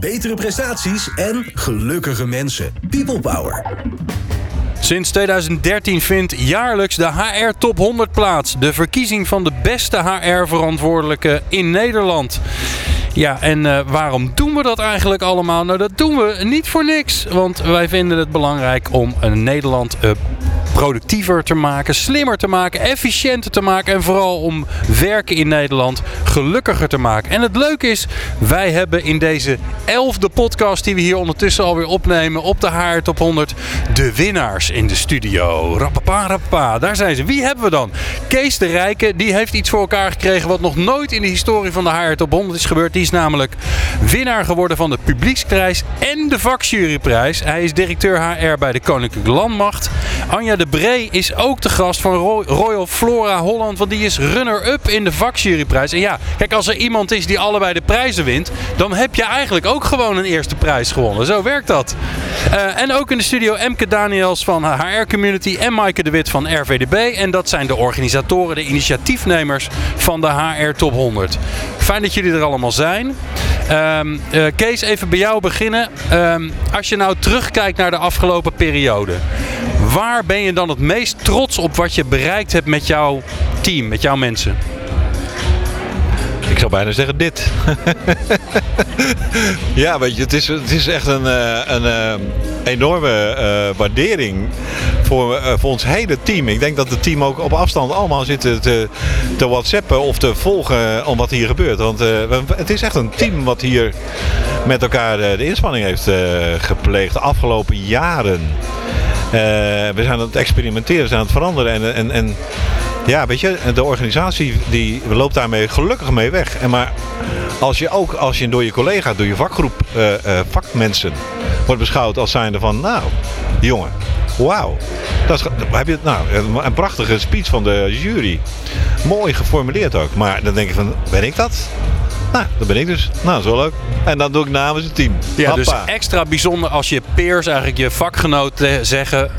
betere prestaties en gelukkige mensen. People Power. Sinds 2013 vindt jaarlijks de HR Top 100 plaats. De verkiezing van de beste HR-verantwoordelijke in Nederland. Ja, en uh, waarom doen we dat eigenlijk allemaal? Nou, dat doen we niet voor niks. Want wij vinden het belangrijk om een Nederland uh, productiever te maken, slimmer te maken, efficiënter te maken en vooral om werken in Nederland gelukkiger te maken. En het leuke is, wij hebben in deze elfde podcast die we hier ondertussen alweer opnemen op de HR Top 100 de winnaars in de studio. Rappapa, rappapa, daar zijn ze. Wie hebben we dan? Kees de Rijke, die heeft iets voor elkaar gekregen wat nog nooit in de historie van de HR Top 100 is gebeurd. Die is namelijk winnaar geworden van de Publieksprijs en de Vakjuryprijs. Hij is directeur HR bij de Koninklijke Landmacht. Anja de Bree is ook de gast van Royal Flora Holland. Want die is runner-up in de vakjuryprijs. En ja, kijk, als er iemand is die allebei de prijzen wint, dan heb je eigenlijk ook gewoon een eerste prijs gewonnen. Zo werkt dat. Uh, en ook in de studio Emke Daniels van HR Community en Maaike de Wit van RVDB. En dat zijn de organisatoren, de initiatiefnemers van de HR Top 100. Fijn dat jullie er allemaal zijn. Um, uh, Kees, even bij jou beginnen. Um, als je nou terugkijkt naar de afgelopen periode. Waar ben je dan het meest trots op wat je bereikt hebt met jouw team, met jouw mensen? Ik zou bijna zeggen dit. ja, weet je, het is, het is echt een, eh, een, eh, enorme uh, waardering voor, voor ons hele team. Ik denk dat het team ook op afstand allemaal zit te, te whatsappen of te volgen om wat hier gebeurt. Want het is echt een team wat hier met elkaar de inspanning heeft gepleegd de afgelopen jaren. We zijn aan het experimenteren, we zijn aan het veranderen. En, en, en ja, weet je, de organisatie die loopt daarmee gelukkig mee weg. En maar als je ook als je door je collega, door je vakgroep, uh, uh, vakmensen wordt beschouwd als zijnde van, nou, jongen, wauw. Dat heb je, nou, een prachtige speech van de jury. Mooi geformuleerd ook. Maar dan denk je van, ben ik dat? Nou, dat ben ik dus. Nou, dat is wel leuk. En dan doe ik namens het team. Ja, Hoppa. dus extra bijzonder als je peers, eigenlijk je vakgenoten zeggen...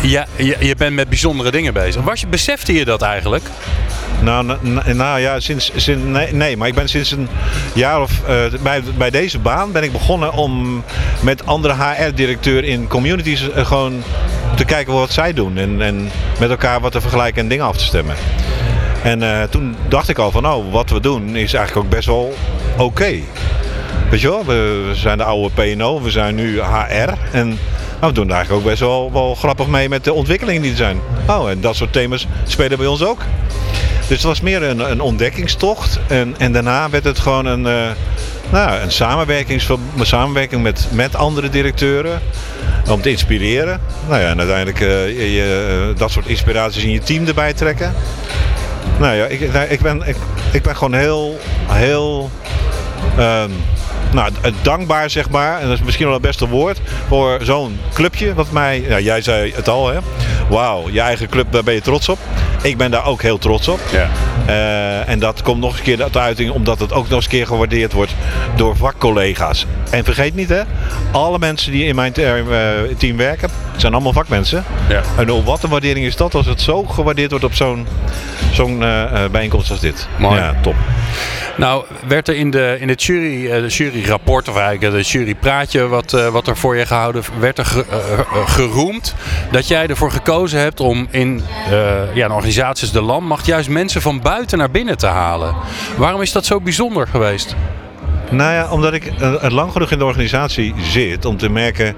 Ja, je, je bent met bijzondere dingen bezig. Was je, besefte je dat eigenlijk? Nou, nou ja, sinds, sinds nee, nee, maar ik ben sinds een jaar of uh, bij, bij deze baan ben ik begonnen om met andere HR-directeur in communities uh, gewoon te kijken wat zij doen en, en met elkaar wat te vergelijken en dingen af te stemmen. En uh, toen dacht ik al van, nou, wat we doen is eigenlijk ook best wel oké. Weet je wel, we, zijn de oude PNO, we zijn nu HR en maar we doen daar eigenlijk ook best wel, wel grappig mee met de ontwikkelingen die er zijn. Oh, en dat soort thema's spelen bij ons ook. Dus het was meer een, een ontdekkingstocht. En, en daarna werd het gewoon een, uh, nou, een samenwerking met, met andere directeuren. Om te inspireren. Nou ja, en uiteindelijk uh, je, dat soort inspiraties in je team erbij trekken. Nou ja, ik, ik, ben, ik, ik ben gewoon heel, heel um, nou, dankbaar, zeg maar, en dat is misschien wel het beste woord, voor zo'n clubje. Wat mij, ja, jij zei het al, hè? Wauw, je eigen club, daar ben je trots op. Ik ben daar ook heel trots op. Ja. Uh, en dat komt nog eens keer tot uiting, omdat het ook nog eens keer gewaardeerd wordt door vakcollega's. En vergeet niet, hè, alle mensen die in mijn team werken, zijn allemaal vakmensen. Ja. En wat een waardering is dat als het zo gewaardeerd wordt op zo'n zo'n uh, bijeenkomst als dit. Mooi. Ja, top. Nou, werd er in, de, in het jury, de juryrapport, of eigenlijk de jurypraatje wat, wat er voor je gehouden werd er geroemd dat jij ervoor gekozen hebt om in ja, een organisatie de landmacht juist mensen van buiten naar binnen te halen. Waarom is dat zo bijzonder geweest? Nou ja, omdat ik lang genoeg in de organisatie zit om te merken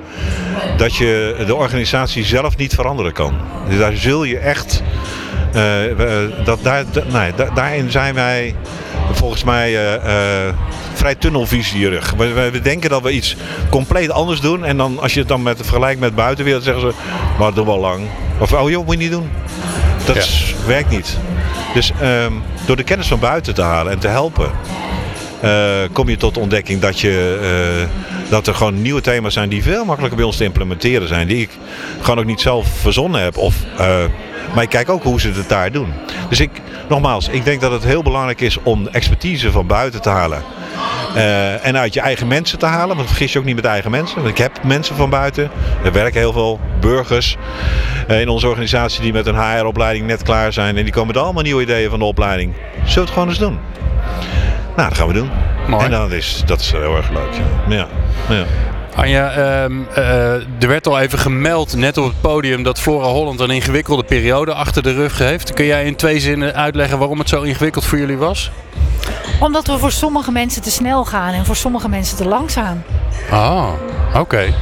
dat je de organisatie zelf niet veranderen kan. Dus daar zul je echt. Uh, dat, daar, nee, daarin zijn wij volgens mij uh, uh, vrij tunnelvisierig. We, we, denken dat we iets compleet anders doen. En dan als je het dan met vergelijkt met buitenwereld zeggen ze, maar dat doen we al lang. Of oh joh, moet je niet doen. Dat ja. werkt niet. Dus um, door de kennis van buiten te halen en te helpen, uh, kom je tot de ontdekking dat, je, dat er gewoon nieuwe thema's zijn die veel makkelijker bij ons te implementeren zijn. Die ik gewoon ook niet zelf verzonnen heb. Of, maar ik kijk ook hoe ze het daar doen. Dus ik, nogmaals, ik denk dat het heel belangrijk is om expertise van buiten te halen. Uh, en uit je eigen mensen te halen. Want vergis je ook niet met eigen mensen. Want ik heb mensen van buiten. Er werken heel veel burgers uh, in onze organisatie die met een HR-opleiding net klaar zijn. En die komen met allemaal nieuwe ideeën van de opleiding. Zullen we het gewoon eens doen? Nou, dat gaan we doen. Mooi. En dat is, dat is heel erg leuk. Ja. Ja. ja. Anja, ehm, eh, er werd al even gemeld net op het podium dat Flora Holland een ingewikkelde periode achter de rug heeft. Kun jij in twee zinnen uitleggen waarom het zo ingewikkeld voor jullie was? Omdat we voor sommige mensen te snel gaan en voor sommige mensen te langzaam. Ah, oké.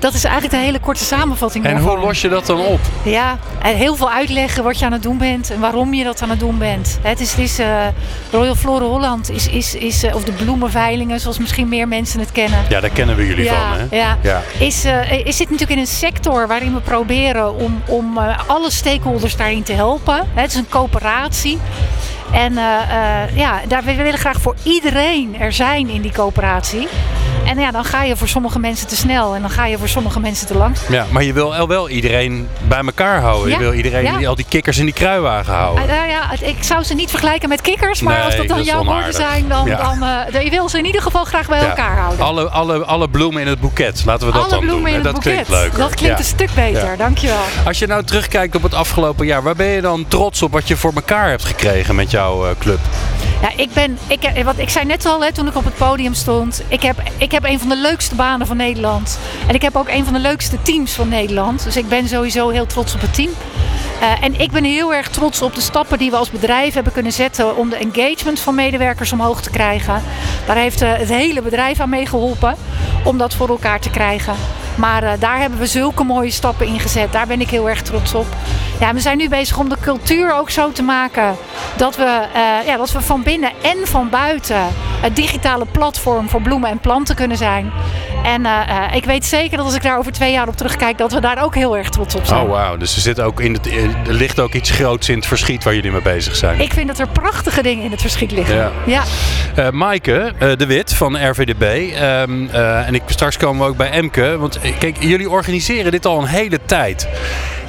Dat is eigenlijk de hele korte samenvatting En daarvan. hoe los je dat dan op? Ja, en heel veel uitleggen wat je aan het doen bent en waarom je dat aan het doen bent. Het is, het is eh, Royal Flora Holland, is, is, is, eh, of de bloemenveilingen, zoals misschien meer mensen het kennen. Ja, daar kennen we jullie Ja, van, hè? ja. Ja. Is, eh, is zit natuurlijk in een sector waarin we proberen om, om alle stakeholders daarin te helpen. Het is een coöperatie. En ja, daar, we willen graag voor iedereen er zijn in die coöperatie. En ja, dan ga je voor sommige mensen te snel en dan ga je voor sommige mensen te lang. Ja, maar je wil wel iedereen bij elkaar houden. Ja, Je wil iedereen, ja. die- al die kikkers in die kruiwagen houden. Nou ja, ik zou ze niet vergelijken met kikkers, maar Nee, als dat dan dat jouw woorden zijn, dan, Ja. dan eh, je wil ze in ieder geval graag bij elkaar houden. Alle, alle, alle bloemen in het boeket. Laten we dat Alle dan bloemen doen. in het dat boeket. klinkt leuker. Dat klinkt een stuk beter, dankjewel. Als je nou terugkijkt op het afgelopen jaar, waar ben je dan trots op wat je voor elkaar hebt gekregen met jouw eh, club? Ja, ik ben, ik, heb- wat ik zei net al hè, toen ik op het podium stond. Ik heb, ik heb een van de leukste banen van Nederland. En ik heb ook een van de leukste teams van Nederland. Dus ik ben sowieso heel trots op het team. Eh, en ik ben heel erg trots op de stappen die we als bedrijf hebben kunnen zetten om de engagement van medewerkers omhoog te krijgen. Daar heeft eh, het hele bedrijf aan meegeholpen om dat voor elkaar te krijgen. Maar eh, daar hebben we zulke mooie stappen in gezet. Daar ben ik heel erg trots op. Ja, we zijn nu bezig om de cultuur ook zo te maken dat we, ja, dat we van binnen en van buiten het digitale platform voor bloemen en planten kunnen zijn. En eh, eh, ik weet zeker dat als ik daar over twee jaar op terugkijk, dat we daar ook heel erg trots op zijn. Oh wauw, dus er, zit ook in het, er ligt ook iets groots in het verschiet waar jullie mee bezig zijn. Ik vind dat er prachtige dingen in het verschiet liggen. Ja. ja. Eh Maaike de Wit van RVDB. ehm, eh, en ik, straks komen we ook bij Emke. Want kijk, jullie organiseren dit al een hele tijd.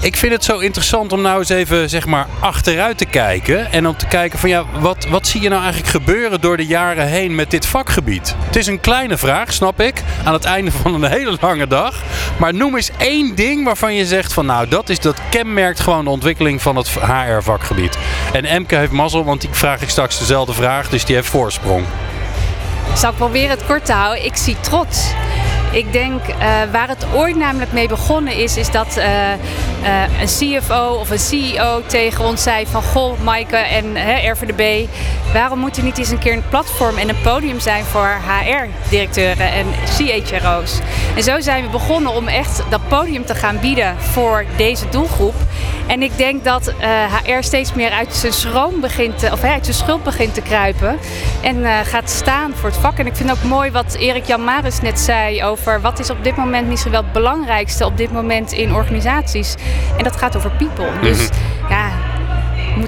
Ik vind het zo interessant om nou eens even zeg maar, achteruit te kijken. En om te kijken van ja, wat, wat zie je nou eigenlijk gebeuren door de jaren heen met dit vakgebied? Het is een kleine vraag, snap ik. Aan het einde van een hele lange dag. Maar noem eens één ding waarvan je zegt van nou, dat, is, dat kenmerkt gewoon de ontwikkeling van het HR-vakgebied. En Emke heeft mazzel, want die vraag ik straks dezelfde vraag. Dus die heeft voorsprong. Zal ik proberen het kort te houden? Ik zie trots. Ik denk eh, waar het ooit namelijk mee begonnen is, is dat eh, eh, een CFO of een CEO tegen ons zei van goh, Maaike en hè, RVDB, waarom moet er niet eens een keer een platform en een podium zijn voor HR-directeuren en CHRO's? En zo zijn we begonnen om echt dat podium te gaan bieden voor deze doelgroep. En ik denk dat eh, HR steeds meer uit zijn schroom begint, of uit zijn schuld begint te kruipen. En eh, gaat staan voor het vak. En ik vind ook mooi wat Erik Jan Maris net zei over wat is op dit moment misschien wel het belangrijkste op dit moment in organisaties. En dat gaat over people. Dus ja,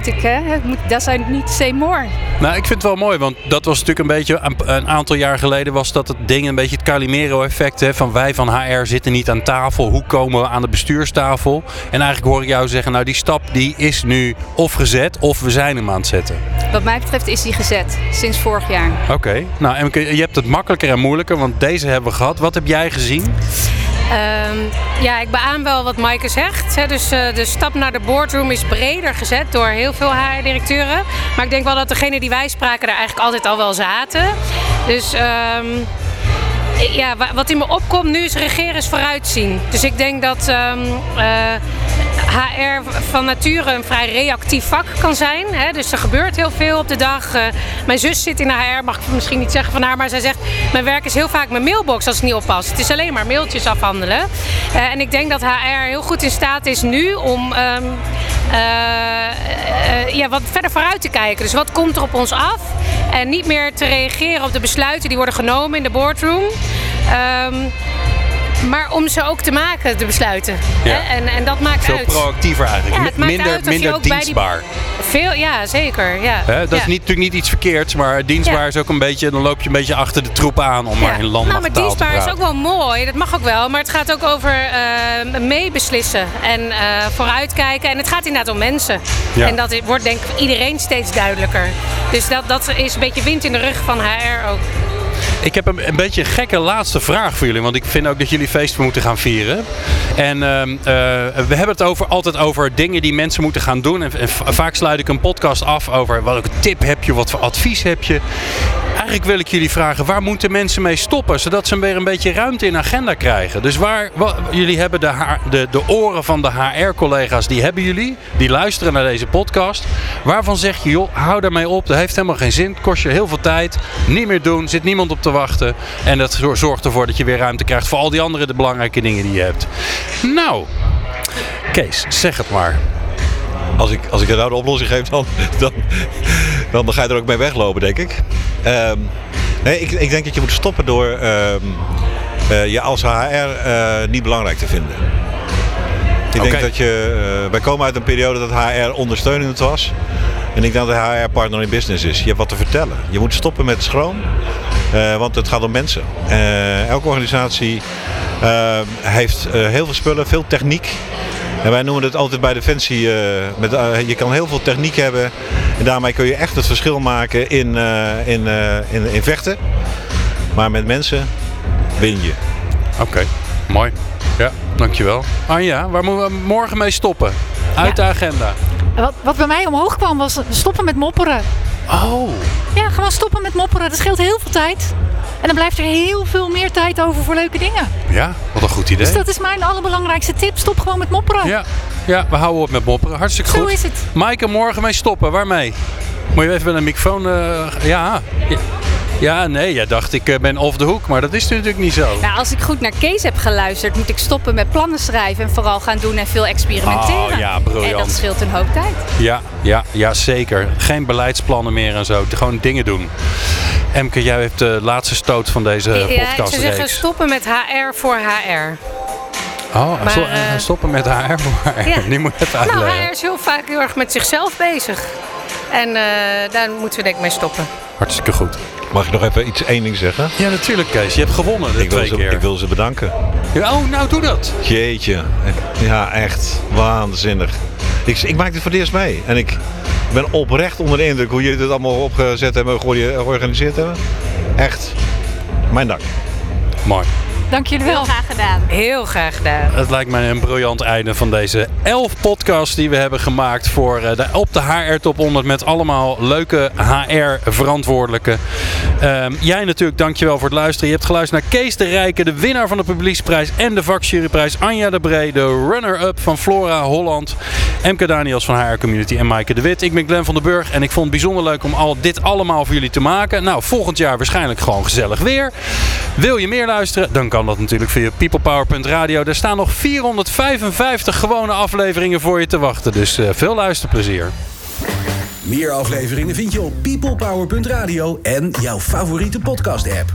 moet ik, hè, dat zijn niet say more. Nou, ik vind het wel mooi, want dat was natuurlijk een beetje een, aantal jaar geleden was dat het ding een beetje het Calimero-effect hè, van wij van HR zitten niet aan tafel. Hoe komen we aan de bestuurstafel? En eigenlijk hoor ik jou zeggen, nou die stap die is nu of gezet of we zijn hem aan het zetten. Wat mij betreft is die gezet sinds vorig jaar. Oké, nou Emke, je hebt het makkelijker en moeilijker, want deze hebben we gehad. Wat heb jij gezien? Ehm, ja, ik beaam wel wat Maaike zegt. Hè. Dus eh, de stap naar de boardroom is breder gezet door heel veel HR-directeuren. Maar ik denk wel dat degene die wij spraken daar eigenlijk altijd al wel zaten. Dus ehm, ja, wa- wat in me opkomt nu is regeren is vooruitzien. Dus ik denk dat ehm, eh, HR van nature een vrij reactief vak kan zijn. Hè? Dus er gebeurt heel veel op de dag. Eh, mijn zus zit in HR, mag ik misschien niet zeggen van haar, maar zij zegt: Mijn werk is heel vaak mijn mailbox als ik niet oppas. Het is alleen maar mailtjes afhandelen. Eh, en ik denk dat HR heel goed in staat is nu om ehm, eh, eh, ja, wat verder vooruit te kijken. Dus wat komt er op ons af? En niet meer te reageren op de besluiten die worden genomen in de boardroom. Ehm, maar om ze ook te maken, de besluiten. Ja. Hè? En, en dat maakt Veel uit. proactiever eigenlijk. Ja, het Mi- maakt minder uit minder die- dienstbaar. Veel, ja, zeker. Ja. Hè, dat is niet, natuurlijk niet iets verkeerds, maar dienstbaar is ook een beetje, dan loop je een beetje achter de troep aan om maar in landmacht nou, maar te dienstbaar is ook wel mooi, dat mag ook wel. Maar het gaat ook over eh, meebeslissen en eh, vooruitkijken. En het gaat inderdaad om mensen. En dat wordt denk ik iedereen steeds duidelijker. Dus dat, dat is een beetje wind in de rug van HR ook. Ik heb een, een beetje een gekke laatste vraag voor jullie. Want ik vind ook dat jullie feest moeten gaan vieren. En ehm, eh, we hebben het over, altijd over dingen die mensen moeten gaan doen. En, en va- vaak sluit ik een podcast af over welke tip heb je, wat voor advies heb je. Eigenlijk wil ik jullie vragen, waar moeten mensen mee stoppen? Zodat ze weer een beetje ruimte in agenda krijgen. Dus waar, wa- jullie hebben de, de, de oren van de HR-collega's, die hebben jullie. Die luisteren naar deze podcast. Waarvan zeg je, joh, hou daarmee op. Dat heeft helemaal geen zin. Kost je heel veel tijd. Niet meer doen. Zit niemand op te wachten. En dat zor- zorgt ervoor dat je weer ruimte krijgt voor al die andere de belangrijke dingen die je hebt. Nou, Kees, zeg het maar. Als ik, als ik er nou de oplossing geef, dan, dan, dan, ga je er ook mee weglopen, denk ik. Ehm, nee, ik, ik denk dat je moet stoppen door ehm, eh, je als HR eh, niet belangrijk te vinden. Ik denk dat je. eh, wij komen uit een periode dat HR ondersteunend was. En ik denk dat HR partner in business is. Je hebt wat te vertellen. Je moet stoppen met schroom. want het gaat om mensen. Elke organisatie eh, heeft heel veel spullen, veel techniek. En wij noemen het altijd bij Defensie, eh, met, eh, je kan heel veel techniek hebben. En daarmee kun je echt het verschil maken in, eh, in, eh, in, in vechten. Maar met mensen win je. Oké, mooi. Ja, dankjewel. Anja, waar moeten we morgen mee stoppen? Uit de agenda. Wat, wat bij mij omhoog kwam was stoppen met mopperen. Oh, Ja, gewoon stoppen met mopperen. Dat scheelt heel veel tijd. En dan blijft er heel veel meer tijd over voor leuke dingen. ja, wat een goed idee. Dus dat is mijn allerbelangrijkste tip. Stop gewoon met mopperen. Ja, ja, we houden op met mopperen. Hartstikke Zo goed. is het. Maaike, morgen mee stoppen. Waarmee? Moet je even met een microfoon... eh, ja. ja. Ja, nee, jij dacht ik eh, ben off the hook, maar dat is natuurlijk niet zo. Nou, als ik goed naar Kees heb geluisterd, moet ik stoppen met plannen schrijven en vooral gaan doen en veel experimenteren. Oh, ja, briljant. En dat scheelt een hoop tijd. Ja, ja, ja, zeker. Geen beleidsplannen meer en zo. Gewoon dingen doen. Emke, jij hebt de laatste stoot van deze ja, ik zou podcastreeks. zeggen stoppen met HR voor HR. Oh, Maar, eh, stoppen met haar voor haar. Ja. Moet je even Nou, uitleggen. HR is heel vaak heel erg met zichzelf bezig. En eh, daar moeten we denk ik mee stoppen. Hartstikke goed. Mag ik nog even iets één ding zeggen? Ja, natuurlijk Kees. Je hebt gewonnen de Ik wil, ze, keer. ik wil ze bedanken. Ja, Oh, nou doe dat. Jeetje. Ja, echt. Waanzinnig. Ik, ik maak dit voor het eerst mee. En ik ben oprecht onder de indruk hoe jullie dit allemaal opgezet hebben, georganiseerd georganiseerd hebben. Echt. Mijn dank. Mooi. Dank jullie wel. Graag gedaan. Heel graag gedaan. Het lijkt mij een briljant einde van deze 11 podcasts die we hebben gemaakt voor eh, de, op de HR Top 100 met allemaal leuke HR-verantwoordelijken. Ehm, jij natuurlijk, dankjewel voor het luisteren. Je hebt geluisterd naar Kees de Rijke, de winnaar van de publieksprijs en de vakjuryprijs. Anja de Bree, de runner-up van Flora Holland. Emke Daniels van HR Community en Maaike de Wit. Ik ben Glenn van den Burg en ik vond het bijzonder leuk om al dit allemaal voor jullie te maken. Nou, volgend jaar waarschijnlijk gewoon gezellig weer. Wil je meer luisteren? Dan kan dat natuurlijk via peoplepower.radio. Daar staan nog 455 gewone afleveringen voor je te wachten. Dus eh, veel luisterplezier. Meer afleveringen vind je op peoplepower.radio en jouw favoriete podcast-app.